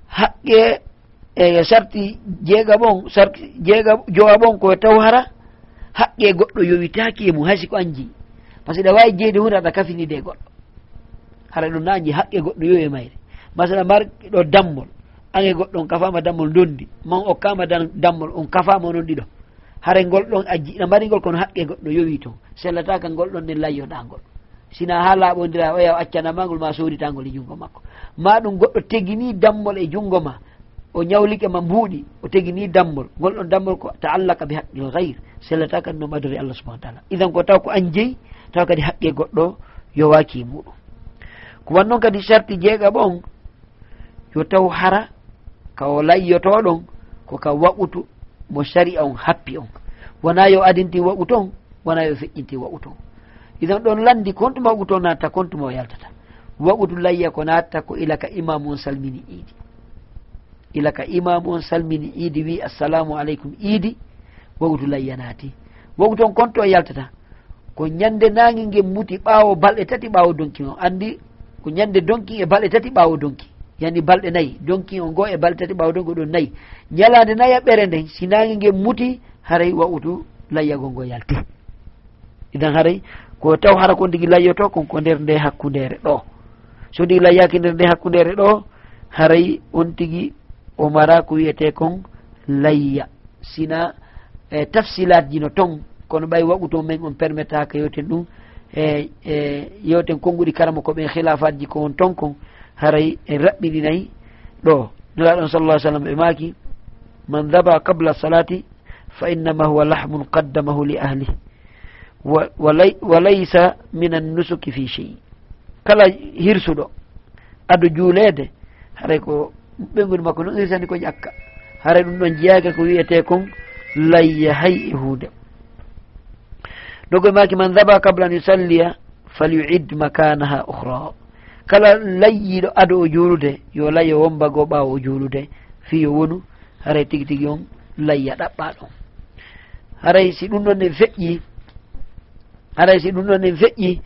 haqqe e sarti jeega bon sarti jeega jowa bon ko taw hara haqqe goɗɗo yowitaki e mum haysi ko anji par ce que ɗa wawi jeyde hunde aɗa kafinide goɗɗo. Hara ɗum nanji haqqe goɗɗo yowi e mayre. Masala mar ɗo dammol. Ange goɗɗo on kafama dammol dondi man okkama dammol on kafama onon ɗiɗo hare ngol ɗon a jiɗa mbarigol kono haqqe goɗɗo yowi toon sellataka ngol ɗon nden layyoɗangol sina ha laaɓodira o yaw accanamagol ma soditagol e junngo makko. Ma ɗum goɗɗo tegini dammol e junngo ma o ñawlike ma mbuuɗi o tegini dammol. Ngol ɗon dammol ko taallaka bi haqqil gayre sellata kadi no madore allah subahana taala. Idan ko taw ko an jeeyi taw kadi haqqe goɗɗo yowaki muɗum. Ko wan noon kadi sarti jeega ɓon yo taw hara ka o layyotoɗon ko ka waɓutu mo sari on happi on wona yo adinti wa'u ton wona yo feƴƴinti wa'u ton idan ɗon landi kon ɗuma wa'u ton natta kontuma o yaltata. Wa'udu layya ko natta ko ilaka imamu on salmini iidi ilaka imamu on salmini iidi wi assalamu aleykum iidi wa'udu layya naati. Wa'u ton konto o yaltata. Ko ñande nangi ngen muti ɓaawo balɗe tati ɓaawo donki on. Andi ko ñande donki e balɗe tati ɓaawo donki. yani balɗe nayyi jonki o goo e balɗe tati ɓawde goɗon nayyi ñalade nayyi a ɓere nden sinage nge muti haray wa'utu layyagol ngo yalti. Idan haray ko taw hara ko ndigi layyoto konko nder nde hakkundere ɗo. So ndigi layyaki nder nde hakkundere ɗo haray on tigi o mara ko wiyete kon layya. Sina e tafsilat ji no ton kono ɓay waɓu to men on permettaka yewten ɗum e e yewten konnguɗi karama ko ɓen hilafatji ko on ton kon. haray en raɓɓiɗinayi ɗo nelaɗon sallah sallam ɓe maaki man daba qabla salati fa innama huwa lahmun qaddamahu li ahlih wa laysa min annusuki fi chey kala hirsuɗo ado juuleede haray ko ɓengudu makko non hirsani ko ƴakka haray ɗum ɗon jeyaka ko wiyete kon layya hay e huude dogoy maki man daba qable an yusalliya falyuid makanaha ohra kala layyiɗo ado o juulude yo layyo wombago ɓawo o juulude fi yo wonu haray tigi tigi on layya ɗaɓɓa ɗon haray si ɗum ɗon ne feƴƴi haray si ɗum ɗon ne feƴƴi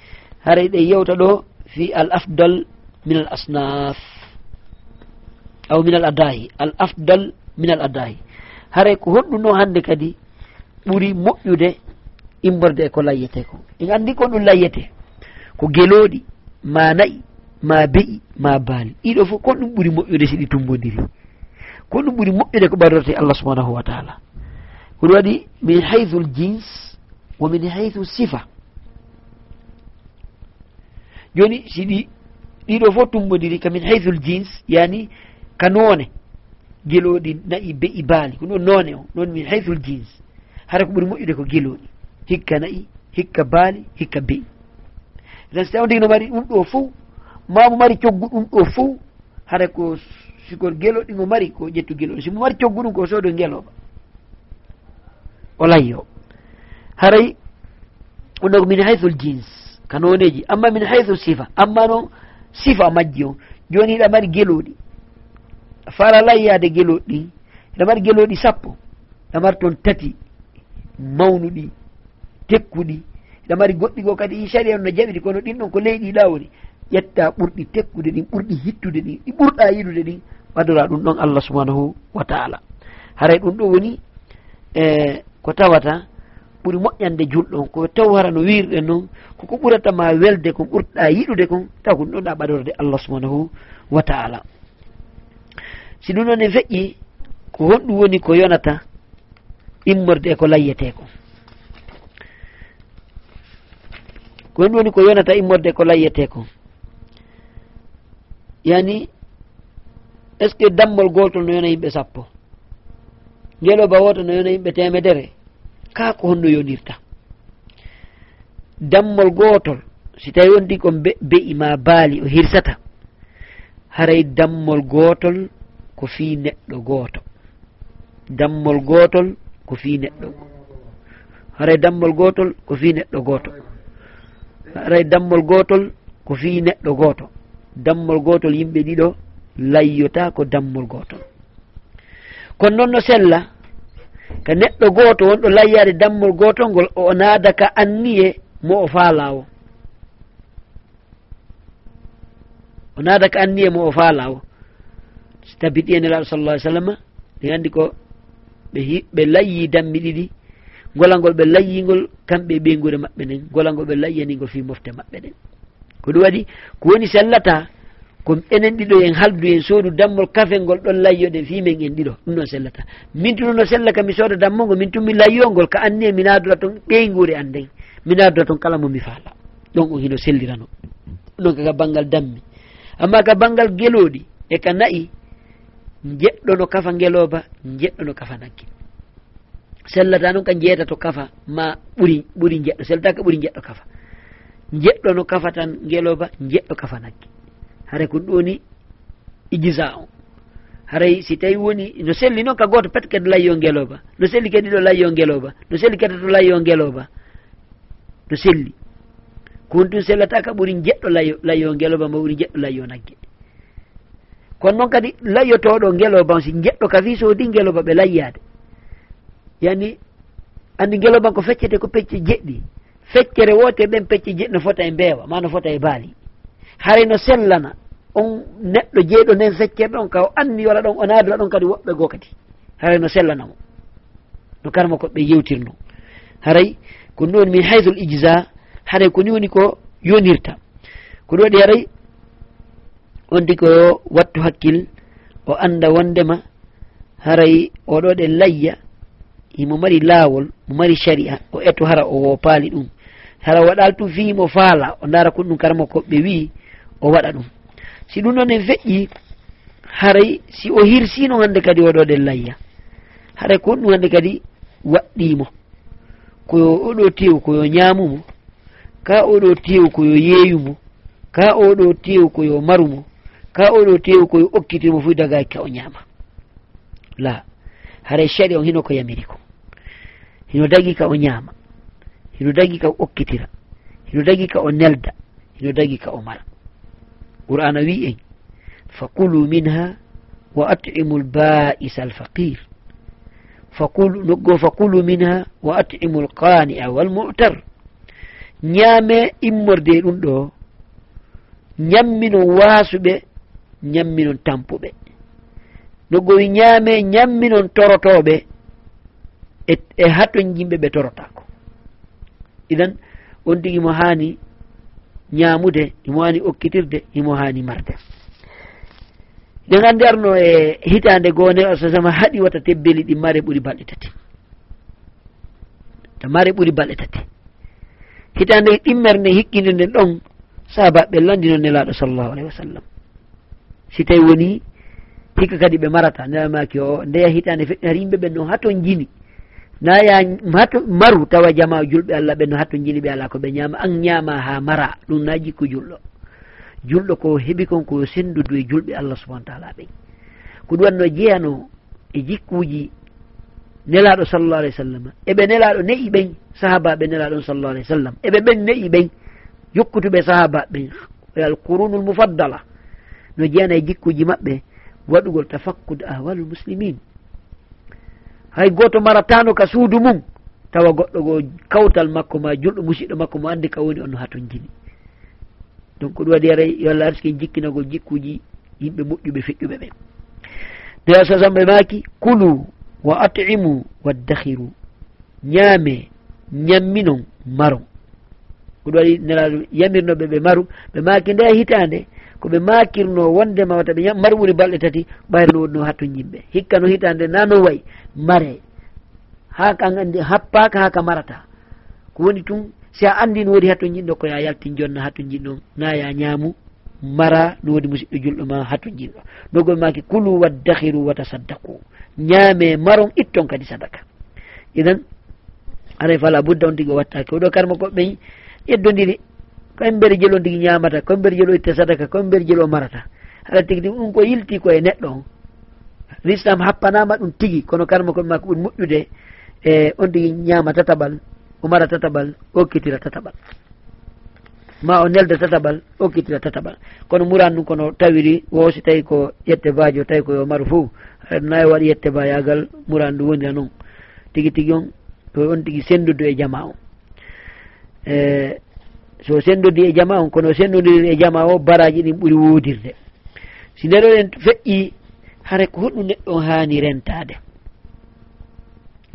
haray ɗe yewta ɗo fi al afdal min al asnaf aw min al adahi al afdal min al adahi haray ko honɗum ɗo hande kadi ɓuuri moƴƴude immorde e ko layyete ko. En anndi ko ɗum layyete ko gelooɗi ma nayi ma be'i ma baali. Ɗiɗo fof kon ɗum ɓuri moƴƴude si ɗi tumbodiri. Kon ɗum ɓuri moƴƴude ko ɓadorte allah subhanahu wa taala. Koɗum waɗi min haythu l jins wo min haythu sifa. Joni si ɗi ɗiɗo fof tumbodiri ka min haythu l jins yani ka noone. Geloɗi nayi be'i baali. Ko ɗon noone o noon min haythu l jins. Hara ko ɓuri moƴƴude ko geloɗi hikka nayi hikka baali hikka be'i. Tan so tawi on no mari ɗum ɗo fof mamo mari coggu ɗum ɗo fo hara ko sikor gelo ɗigo mari ko ƴettu gelo. Simo mari coggu ɗum ko soodo geloɓa o layyo. Haray onogo min haythul jins kanoneji amma min haythu sifa. Amma noon sifa majji o. Joni hiɗa mari geloɗi fala layyade geloɗi ɗi hiɗa mari geloɗi sappo. Ɗa mari toon tati mawnuɗi tekkuɗi. Hiɗa mari goɗɗi go kadi in sari en no jaɓiri kono ɗin ɗon ko leyɗi ɗawoni ƴetta ɓurɗi tekkude ɗin ɓurɗi hittude ɗin ɗi ɓurɗa yiɗude ɗin wadora ɗum ɗon allah subhanahu wa taala. Haray ɗum ɗo woni e ko tawata ɓuri moƴƴande julɗon ko taw hara no wirɗen noon koko ɓuratama welde kon ɓurɗa yiɗude kon taw ko ɗum ɗon ɗa ɓadorde allah subhanahu wa taala. Si ɗum ɗon e feƴƴi ko honɗum woni ko yonata immorde e ko layyete ko ko honɗum woni ko yonata immorde e ko layyete kon yani est ce que dammol gotol no yona yimɓe sappo? Ngeloba woto no yona yimɓe temedere? Ka ko honno yonirta? Dammol gotol si tawi wondi ko be'i ma baali o hirsata? Haray dammol gotol ko fi neɗɗo goto. Dammol gotol ko fi neɗɗo haray dammol gotol ko fi neɗɗo goto. Haray dammol gotol ko fi neɗɗo goto. dammol gotol yimɓe ɗiɗo layyota ko dammol gotol kono noon no sella ka neɗɗo goto wonɗo layyade dammol gotol ngol o naada ka anniye mo o faalawo o naada ka anniye mo o faalawo so tabiti e nelaɗo sallah ai sallam ɗi andi ko ɓe ɓe layyi dammi ɗiɗi golangol ɓe layyingol kamɓe e ɓeygure maɓɓe nden golangol ɓe layyanigol fi mofte maɓɓe ɗen ko ɗum waɗi ko woni sellata ko enen ɗiɗo en haldu en soodu dammol kafe ngol ɗon layyoɗen fimen en ɗiɗo ɗum noon sellata. Min tununo sella ka mi sooda dammogo min tummi layyongol ka anni e mi naadura toon ɓeyguure an nden mi naadura toon kala mo mi faala. Ɗon on hino sellirano ɗon kaka banggal dammi. Amma ka banggal gelooɗi e ka nayi jeɗɗo no kafa ngelooba jeɗɗo no kafa nagge. Sellata noon ka jeeta to kafa ma ɓuri ɓuri jeɗɗo sellata ka ɓuri jeɗɗo kafa. jeɗɗo no kafa tan ngeloba jeɗɗo kafa kafanakke haray ko ɗoni ijisa o. Haray si tawi woni no selli noon ka goto pet kadi layyo ngeloba no selli kadi ɗo layyo ngeloba no selli kadi to layyo ngeloba no selli. Ko woni ɗum sellata ka ɓuri jeɗɗo layyo layyo ngeloba ma ɓuuri jeɗɗo layyo nagge. Kono noon kadi layyotoɗo ngeloba si jeɗɗo ka fi soodi ngeloba ɓe layyade. Yani andi ngeloba ko feccete ko pecce jeɗɗi. feccere wote ɓen pecce jeɗno fota e mbeewa ma no fota e baali. Haray no sellana on neɗɗo jeeɗo nden feccere ɗon ka o anni wala ɗon o naadora ɗon kadi woɓɓe goo kadi. Haray no sellanamo no karma koɓe yewtirno. Haray ko woni min haydul ijza haray ko ni woni ko yonirta ko ɗum waɗi haray wondi ko wattu hakkil o annda wondema haray oɗo ɗe layya e imo mari laawol mo mari sharia o etto hara o wo paali ɗum. hara waɗal tum fihim faala o dara ko ɗum karama koɓɓe wi o waɗa ɗum. Si ɗum noon en feƴƴi haray si o hirsino hande kadi oɗo ɗen layya. Haray ko ɗum hande kadi waɗɗimo koyo oɗo tew koyo ñamumo ka oɗo tew koyo yeeyumo. Ka oɗo tew koyo marumo. Ka oɗo tew koyo okkitirmo fo daga ka o ñama la haray shaɗi on hino ko yamiri ko hino dagi ka o ñama hino dagi ka o okkitira. Hino dagi ka o nelda. Hino dagi ka o mara. Qur'ana wi wi'en faqulu minha wa atimu lba'isa alfaqir. Fakulu noggo faqulu minha wa atimu lqani'a walmu'tar ñaame immorde e ɗum ɗo ñamminon waasuɓe ñamminon tampuɓe. Noggo wi ñaame ñamminon torotoɓe e, e haton yimɓe ɓe torotako. idan on tigi mo haani ñaamude imo hani okkitirde imo hani marde. Ɗen hannde arno e hitande goone asasama haɗi wata tebbeli ɗi mare ɓuri balɗe tati. Ta mare ɓuri balɗe tati. Hitande hikkinde nden ɗon sahabaɓe landino nelaɗo sallllahu alayhi wa sallam. Si tawi woni hikka kadi ɓe marata ndemamaki o ndeya hitande feɗɗi har yimɓe ɓen noon haton jini naya hato maru tawa jama julɓe allah ɓenno hatto jini ɓe ala ko ɓe ñama an ñama ha mara ɗum na jikku julɗo. Julɗo ko heɓi kon ko sendudu e julɓe allah subahana taala ɓen ko ɗum wanno jeyano e jikkuji nelaɗo sallllahu alih w sallam. Eɓe nelaɗo neyi ɓen sahabaɓe nelaɗon sallllahu alih w sallam. Eɓe ɓen neyi ɓen jokkutuɓe sahaba ɓen. Alqurunul mufaddala. No jeyana e jikkuji maɓɓe waɗugol tafakkud ahwalul muslimin. hay goto maratano ka suudu mum tawa goɗɗo go kawtal makko ma julɗo musidɗo makko mo andi ka woni on haton jini. Donc ɗum waɗi yaray yo allah arsken jikkinagol jikkuji yimɓe moƴƴuɓe feƴƴuɓe ɓen ndewa sasam ɓe maaki kulu wa atimu waddahiru ñaame ñamminon maron. Ko ɗum waɗi nelaɗo yamirnoɓe ɓe maru ɓe maaki nde hitande koɓe makirno wondema wata ɓe mbar ɓuuri balɗe tati ɓayno wonno hattun yimɓe. Hikka no hitande na no wayi mare. Ha kaandi happaka ha ka marata. Ko woni tun si a andi no woodi hattun jinɗo ko ya yaltin jonna hattun jinɗo na ya ñaamu mara no woodi musidɗo julɗo ma hattun jinɗo nogoɓe maki kulu waddahiru watasaddaku ñaame maron itton kadi sadaka. Idan aray fala budda on tigi o wattake oɗo karma koɓɓeyi yeddodiri koye mbeɗa jeli o ndigi ñamata koye mbeɗa jeli o itta sadaka koye mbeɗa jeli o marata. Haɗa tigi tigi ɗum ko yilti koye neɗɗo. On l'islam happanama ɗum tigi kono karma koɓe ma ko ɓuri moƴƴude e on tigi ñama tataɓal o mara tataɓal okkitira tataɓal. Ma o nelda tataɓal okkitira tataɓal. Kono muran ɗum kono tawiri woosi tawi ko ƴette bajo tawi koyo maru fo nayi waɗi yette bayagal muran ɗum wonira noon tigi tigi on on tigi sendudu e jama on. E so sendodi e jama on kono sendodiri e jama o baraji ɗin ɓuri wodirde. Si ndeɗoɗen feƴƴi hare ko hoɗɗum neɗɗo on haani rentade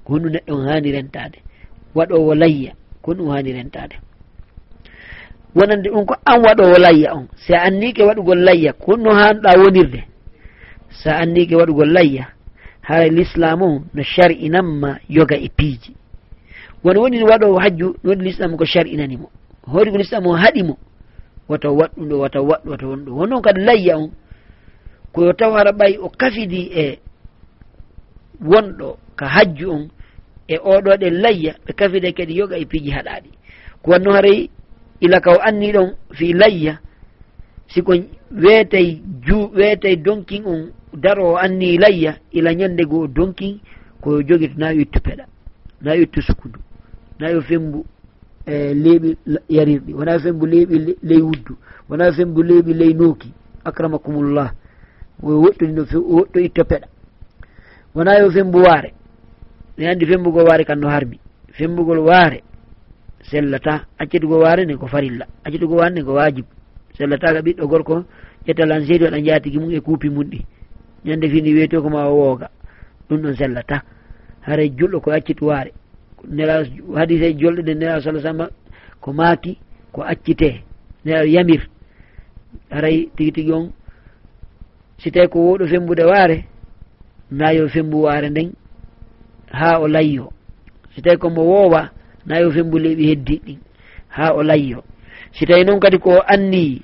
ko honɗum neɗɗo on haani rentade waɗowo layya ko honɗum haani rentade wonande ɗum ko an waɗowo layya on. Si a annike waɗugol layya ko honno haanɗa wonirde. So a annike waɗugol layya hara l'islam on no shar'inanma yoga e piiji. Wono woni waɗowo hajju no waɗi l'islam ko shar'inanimo. hoori ko l'islam o haɗimo wata waɗɗum ɗo wata waɗɗu wata won ɗo wonnoon kadi layya on. Koyo taw hara ɓay o kafidi e wonɗo ka hajju on e oɗo ɗe layya ɓe kafide kadi yoga e piiji haɗaɗi. Ko wanno haray ila ka o anni ɗon fi layya siko weetay ju weetay donkin on daro o anni layya ila ñande goo donkin koyo jogi to nawi ittu peɗa nawi ittu sukudu nawi yo fembu. e leeɓi yarirɗi. Wona fembu leeɓi ley wuddu. Wona fembu leeɓi ley nooki. Acramakumullah o woɗɗodino woɗɗo itto peɗa. Wona yo fembu waare. Ne anndi fembugol waare kan no harmi fembugol waare sellata. Accitugo waare nden ko farilla. Accitugo waare nden ko wajib sellata ka ɓiɗɗo gorko ƴetta lanseedi waɗa jaatigi mum e kuupi mum ɗi. Ñande fini wiyete ko ma o wooga. Ɗum ɗon sellata. Hara julɗo ko accitu waare. nela hadise jolɗe ɗe nela sala sallam ko maaki ko accite nela yamir. Haray tigi tigi on si tawi ko woɗo fembude waare nayo fembu waare nden ha o layyo. Si tawi komo woowa nayo fembu leeɓi heddi ɗin ha o layyo. Si tawi noon kadi ko anni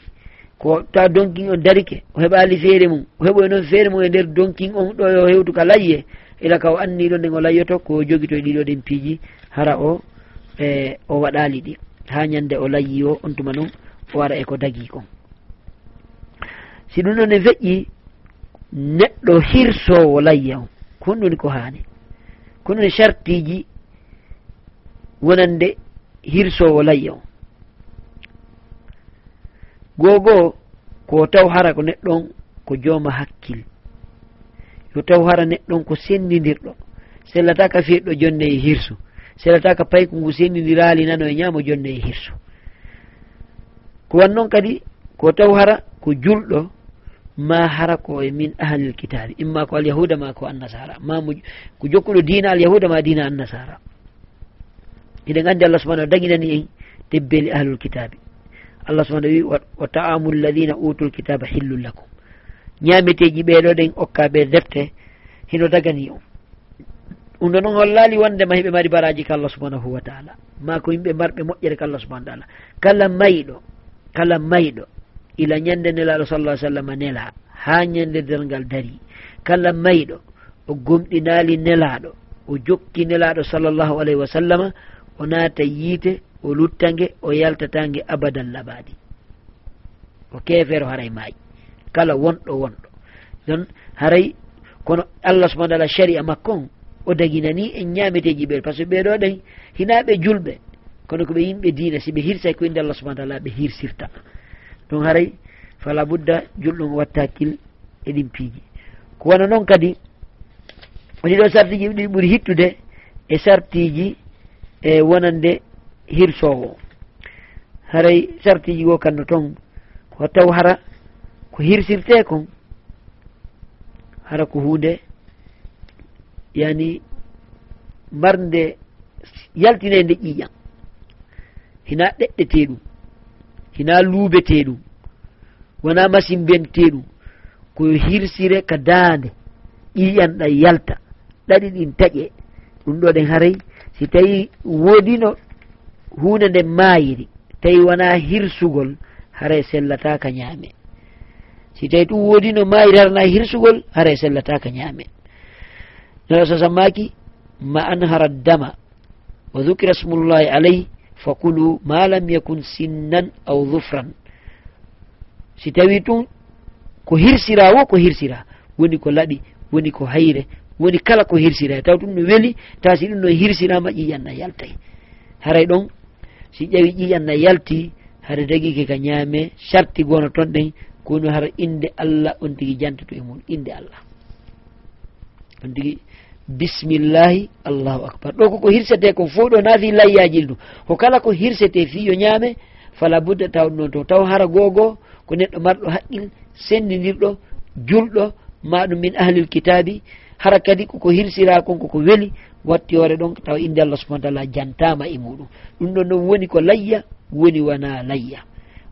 ko ta donkin on darike o heɓali feere mum o heɓoy noon feere mum e nder donkin on ɗo yo hewtu ka layye ila ka o anni ɗon nden o layyoto ko jogito e ɗiɗo ɗen piiji hara o e o waɗali ɗi. Ha ñande o layyi o on tuma noon o wara eko dagi kon. Si ɗum ɗon e feƴƴi neɗɗo hirsowo layya on. Ko honɗum ko haani? Ko ɗum chartiji wonande hirsowo layya o goo goo ko taw hara ko neɗɗon ko jooma hakkil. yo taw hara neɗɗon ko sendidirɗo sellataka fiɗɗo jonde e hirsu. Sellataka payku ngu sendidirali nano e ñaamo jonde e hirsu. Ko wan noon kadi ko taw hara ko julɗo ma hara ko e min ahlil kitabi. Imma ko alyahuda ma ko annasara. Mamo ko jokkuɗo dina alyahuda ma dina annasara. Eɗen andi allah subahana wa daginani en tebbeli ahlul kitabi. Allah subahana wi wa taamu alladina utul kitaba hillul lakum. ñameteji ɓeɗo ɗen okkaɓe defte hino dagani on ɗum ɗo noon hollali wondema heɓe mari baraji ka allah subhanahu wa taala. Ma ko yimɓe marɓe moƴƴere ka allah subahana taala. Kala mayɗo kala mayɗo ila ñande nelaɗo sallah sallam nela ha ñande dergal dari. Kala mayɗo o gomɗinali nelaɗo o jokki nelaɗo sallllahu alayhi wa sallama o naata yiite o luttange o yaltatange abadan labadi o kefero haray maayi. kala wonɗo wonɗo. Don haray kono allah subahana taala sharia makko on o daginani en ñameteji ɓeɗo par ce que ɓeɗo ɗen hinaɓe julɓe kono koɓe yimɓe diina si ɓe hirsay ko inde allah subahana taala ɓe hirsirta. Ɗum haray fala budda julɗum watta hakkil e ɗin piiji ko wana noon kadi ɗiɗo sartiji ɗi ɓuuri hittude e sartiji e wonande hirsowo haray sartiji go kanno toon ko taw hara ko hirsirte kon hara ko hunde yani marde yaltine nde ƴiƴam hina ɗeɗɗete ɗum hina luubete ɗum wona machine bente ɗum ko hirsire ka daande ƴiƴan ɗa yalta. Ɗaɗi ɗin taƴe ɗum ɗo ɗen haray si tawi woodino hunde nde maayiri tawi wona hirsugol haray sellataka ñaame. si tawi ɗum woodi no maayiri harana hirsugol haray sellataka ñaame nala sa sammaki ma anhara dama wa dukira smullahi alayh fa kulu ma lam yakun sinnan aw dufran si tawi tun ko hirsira wo ko hirsira woni ko laaɓi woni ko hayre woni kala ko hirsira. Taw ɗum no weli taw si ɗum no hirsirama ƴiƴanna yaltay haray ɗon si ƴawi ƴiƴanna yalti haɗa dagike ka ñaame sarti gono toon ɗen kono hara inde allah on tigui jantutu e mum inde allah. On tigui bisimillahi allahu akbar. Ɗo koko hirsete ko fo ɗo naafi layyajil ɗum. Ko kala ko hirsete fi yo ñaame fala budda taw noon to taw hara gogo ko neɗɗo marɗo haqqil sendidirɗo julɗo maɗum min ahlil kitabi hara kadi koko hirsira kon koko weeli watti hoore ɗon taw inde allah subahana taala jantama e muɗum. Ɗum ɗon noon woni ko layya woni wona layya.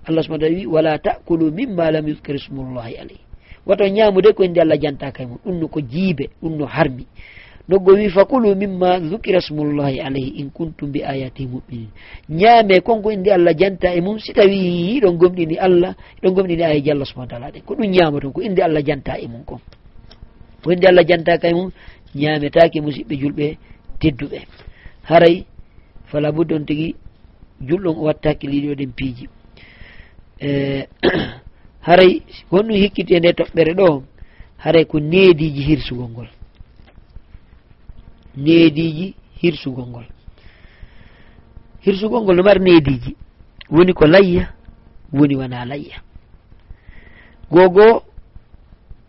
allah subahana taala wi wala takulu mimma lam yuskir smullahi alayh. Wato ñamude ko inde allah janta kay mum ɗum no ko jiibe ɗum no harmi. Noggo wi fakulu mimma dukira smullahi alayhi in kuntum bi ayatihi muminin. Ñaame konko inde allah janta e mum si tawi iɗon gomɗini allah iɗon gomɗini ayaji allah subahana taala ɗen ko ɗum ñaama ton ko inde allah janta e mum kon. Ko inde allah janta kay mum ñaametake musidɓe julɓe tedduɓe. Haray fala budde on tigui julɗon o watta hakkilliɗi oɗen piiji. E, haray honɗum hikkiti e nde toɓɓere ɗo haray ko neediji hirsugol ngol. Neediji hirsugol ngol. Hirsugol ngol no mari neediji. Woni ko layya woni wona layya. Goo goo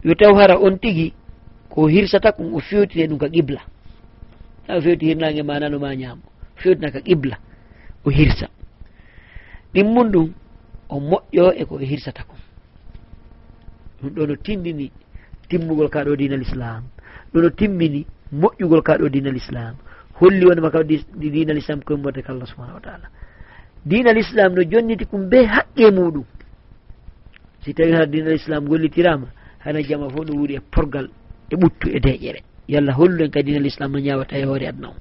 yo taw hara on tigi ko hirsata kon o fewtine ɗum ka qibla. Ha o fewti hirnage ma nanoma ñaamo fewtina ka qibla o hirsa. Ɗimmum ɗum o moƴƴo e ko hirsata kom ɗum ɗo no timmini timmugol kaɗo dinal islam. Ɗo no timmini moƴƴugol kaɗo dinal islam. Holli wonema kaɗo dinal islam koymborde ka allah subahanahu wa taala. Dinal islam no jonniti kum be haqqe muɗum. Si tawi hana dinal islam gollitirama hana jama fo no wuuri e porgal e ɓuttu e deƴƴere. Yallah hollu en kadi dinal islam no ñawata e hoore adna o.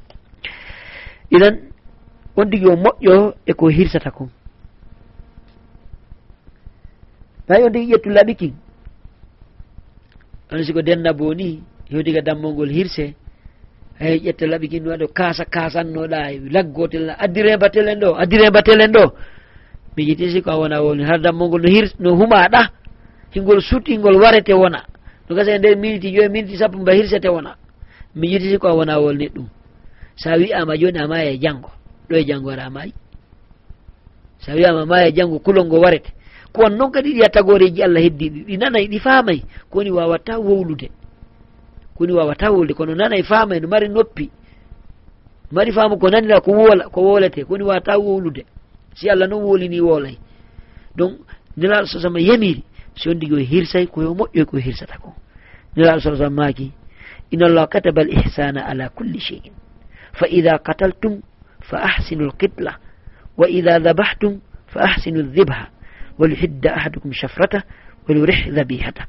Idan on tigui o moƴƴo eko hirsata kon tawi on tigui ƴettu laɓikin on siko denna boni hewtiga dammolngol hirse hay ƴetta laɓikin waɗo kaasa kasannoɗa laggotel addire batel en ɗo addire batel en ɗo. Mi jiti siko a wona woni har dammol ngol no hir no humaɗa hingol sutti ngol warete wona. No gasa e nder miniti joyi miniti sappo mba hirsete wona. Mi jiti siko a wona wolni ɗum. Sa wi'ama joni ama e janggo ɗo e janggo ara amayi sa wi'ama ma e janggo kulol ngo warete. ko on noon kadi ɗiya tagoreji allah heddiɗi ɗi ɗi nanayi ɗi faamay. Kowoni wawata wowlude kowoni wawata wowlude kono nanayi faamay no mari noppi. Mari faamu ko nanira ko wola ko wolete kowoni wawata wowlude si allah noon wolini wolay donc nelaɗo sa sama yamiri si on digi o hirsay koyo moƴƴoy ko hirsata ko. Nelaɗo sa sallam maaki inna allah kataba al ihsana ala culli cheyin fa ida qataltum fa ahsinu lqibla wa ida dabahtum fa ahsinu ldibha وليحد أحدكم شفرته وليرح ذبيحته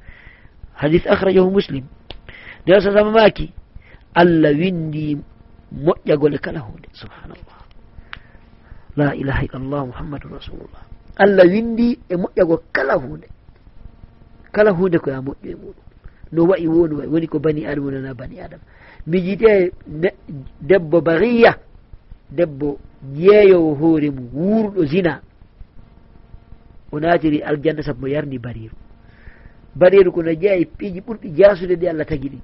حديث أخرجه مسلم. دي أساس ماكي. ألا ويندي يقول لك kala hunde subhanallah la ilaha illallah muhammadun rasulullah allah windi e ويندي kala hunde kala hunde ko ya moƴƴo e muɗum no wayi woni wayi woni ko bani adama wonana bani adama mi jiite debbo bariya debbo jeeyowo hoore mum wuurɗo zina o naatiri aljanna sabu mo yarni bariru. Bariru kono jeeya piiji ɓurɗi jasude ɗi allah tagi ɗi.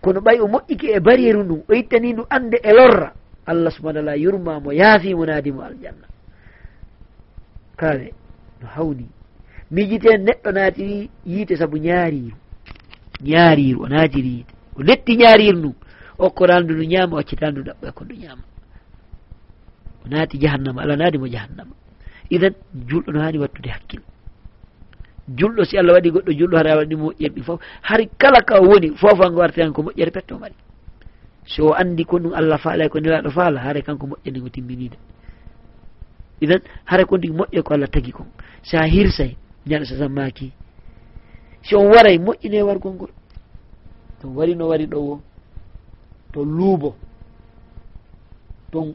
Kono ɓay o moƴƴiki e bariru ndum o ittani ndu ande e lorra. Allah subahana allah yurmamo yaafimo naadimo aljanna. Kaale no hawni. Miijiten neɗɗo naatiri yiite sabu ñaariru. Ñaariru o naatiri yiite. O letti ñaariru ndum okkorandu ndu ñaama o accitandu ɗaɓɓo e ko ndu ñaama. O naati jahannama allah naadimo jahannama. idan julɗo no hani wattude hakkil julɗo si allah waɗi goɗɗo julɗo hara waɗi moƴƴere ɗin fof hari kala ka woni fofango warte han ko moƴƴere petto mari. So o andi ko ɗum allah faalay e ko nelaɗo faala hare kanko moƴƴere ngo timminide. Idan hara ko ndi moƴƴe ko allah tagi kon sa hirsay ñaɗo sasammaki si on waray moƴƴine wargol ngol. To wari no wari ɗo wo to luubo ton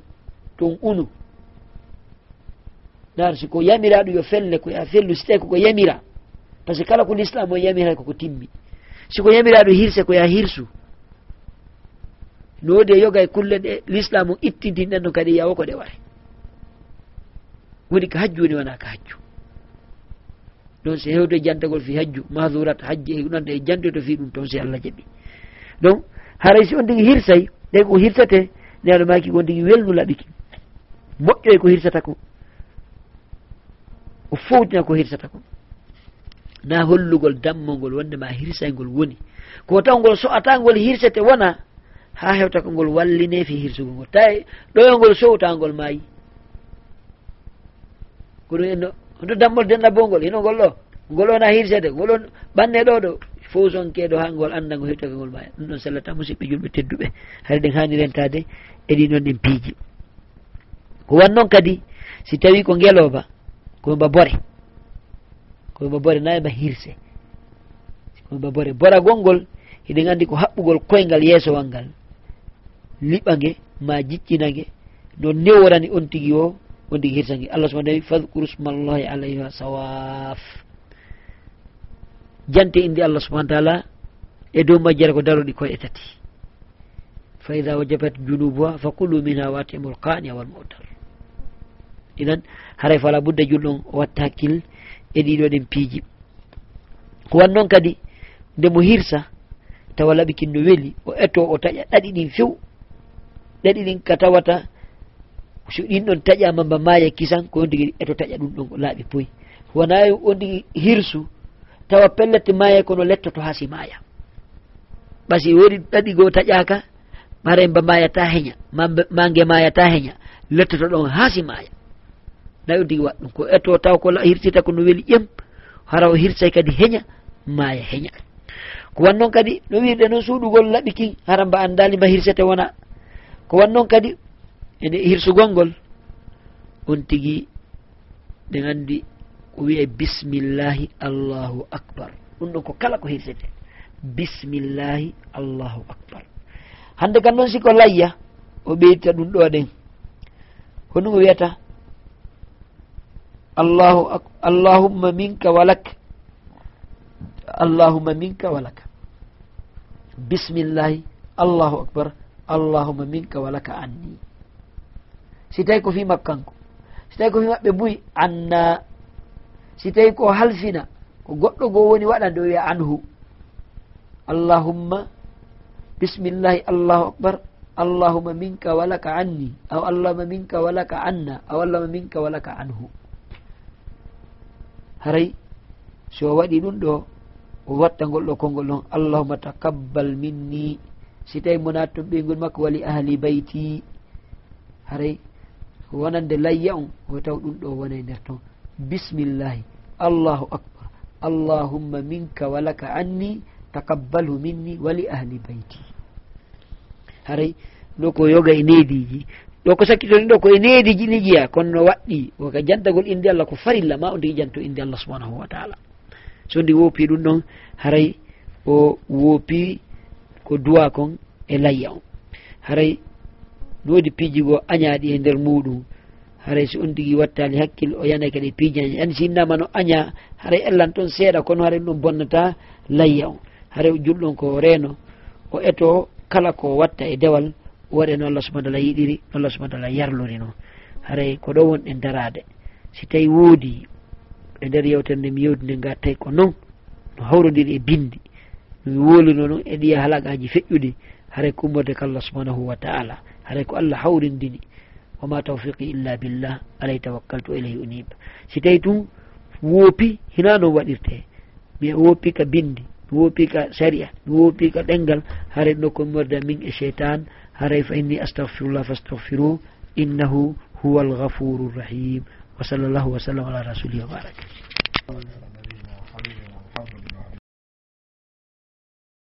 ton unu narsi ko yamiraɗo yo felle ko a fellu si tawi koko yamira. Par ce que kala ko l'islam o yamira koko timmi. Siko yamiraɗo hirse ko ya hirsu. No wodi e yoga e kulle ɗe l'islam o ittidinɗen no kadi yawo ko ɗe ware woni ko hajju woni wona ko hajju. Ɗon so hewde jantagol fi hajju mahdurat hajji e ɗonɗe e jantoto fi ɗum toon si allah jaɓi donc haray si on tigi hirsay ɗen ko hirsate nde aɗo maki on tigi welnulaɓiki moƴƴo e ko hirsata ko. o fowtina ko hirsata ko. Na hollugol dammol ngol wonde hirsaygol woni. Ko taw ngol so'ata ngol hirsete wona ha hewta ko ngol walline fi hirsugo ngol. Tawi ɗoyo ngol sowtangol mayi ko ɗum enno hoto dammol dennabbo ngol hino ngol ɗo? Ngol ona hirsede ngol on ɓanne ɗo ɗo? Fo sonkeɗo ha ngol anda ngo hirtoke ngol maya ɗum ɗon sellata musidɓe julɓe tedduɓe. Hay ɗen hani rentade e ɗi noon ɗen piiji. Ko wan noon kadi si tawi ko ngeloba koye ba bore. Koye ba bore na e hirse. Koye ba bore. Boragol ngol hiɗen anndi ko haɓɓugol koyngal yeesowal ngal. Liɓa nge ma jiccina nge. No newrani on tigi o on tigi hirsa nge. Allah subahana tawi fadkuru smallahi alayha sawaf. Jante indi allah subahana taala e dow majjere ko daroɗi koye tati. Fa ida wajabat junubuha fa kulu minha watimul qania walmutar idan haray fala budda julɗon o watta hakkil e ɗiɗo ɗen piiji. Ko wan noon kadi nde mo hirsa tawa laɓi kinno weeli o eto o taƴa ɗaɗi ɗin few. Ɗaɗi ɗin ka tawata so ɗin ɗon taƴama mba maya kisan ko on tigui eto taƴa ɗum ɗon laaɓi poyi. Wona on tigui hirsu tawa pellete maya kono lettoto ha si maya ɓasi wodi ɗaɗi goo taƴaka mara mba mayata heña ma nge mayata heña lettoto ɗon ha si maya nawi digi waɗa ɗum ko eto taw ko hirsita ko no weeli ƴem hara o hirsay kadi heña maya heña. Ko wan noon kadi no wiirɗe noon suuɗugol laɓi kin hara mba anndali mba hirsete wona. Ko wan noon kadi ene hirsugol ngol on tigi ɗe nganndi ko wiye bismillahi allahu akbar. Ɗum ɗon ko kala ko hirsete. Bismillahi allahu akbar. Hannde kan noon siko layya o ɓeydita ɗum ɗo ɗen. Honum o wiyata الله أك... اللهم منك ولك اللهم منك ولك بسم الله الله أكبر اللهم منك ولك عني سيتايكو في مكانكو سيتايكو في ko بوي عنا سيتايكو هلفنا وقلو قووني وانا دوي عنه اللهم بسم الله الله أكبر اللهم منك ولك عني أو اللهم منك ولك عنا أو اللهم منك ولك عنه haray so waɗi ɗum ɗo o watta ngol ɗo konngol ɗon allahuma takabbal minni. Si tawi mo natton ɓeygol makko wali ahli bayti. Haray wonande layya on o taw ɗum ɗo wona e nder toon. Bismillahi allahu akbar allahumma minka walaka anni takabbalhu minni wali ahli bayti. Haray noko yoga e neydiji ɗo ko sakkitoni ɗo ko e needi ni jiya kono no waɗɗi. Koka jantagol inde allah ko farilla ma o tigi janto inde allah subhanahu wa taala. So ndi woopi ɗum ɗon haray o woopi ko duwa kon e layya on. Haray no wodi piijigo añaɗi e nder muɗum. Haray so on tigi wattali hakkille o yanay kadi e piijiañi ani si innama no aña haray ellan toon seeɗa kono haray ɗum bonnata layya on. Haray julɗon ko reeno o eto kala ko watta e dewal waɗe no allah subahana taala yiɗiri no allah subahana taala yarlori noon haray ko ɗo wonɗen darade. Si tawi woodi e nder yewtere nde mi yewdi nde gattay e ko noon no hawrodiri e bindi. Nomi wolino noon e ɗiya halagaji feƴƴuɗi haray ko ummorde ko allah subhanahu wa taala. Haray ko allah hawrindini. Wama tawfiqi illa billah. Alay tawakkaltu ilayhi uniba si tawi tun woopi hina noon waɗirte? Mi woopi ka bindi mi woopi ka saria mi woopi ka ɗengal. Haray nokkomi warda min e cheytan haray fa inni astahfirullah أستغفر innahu huwa alghafuru rrahim wa الرحيم وصلى الله ala على wa baraka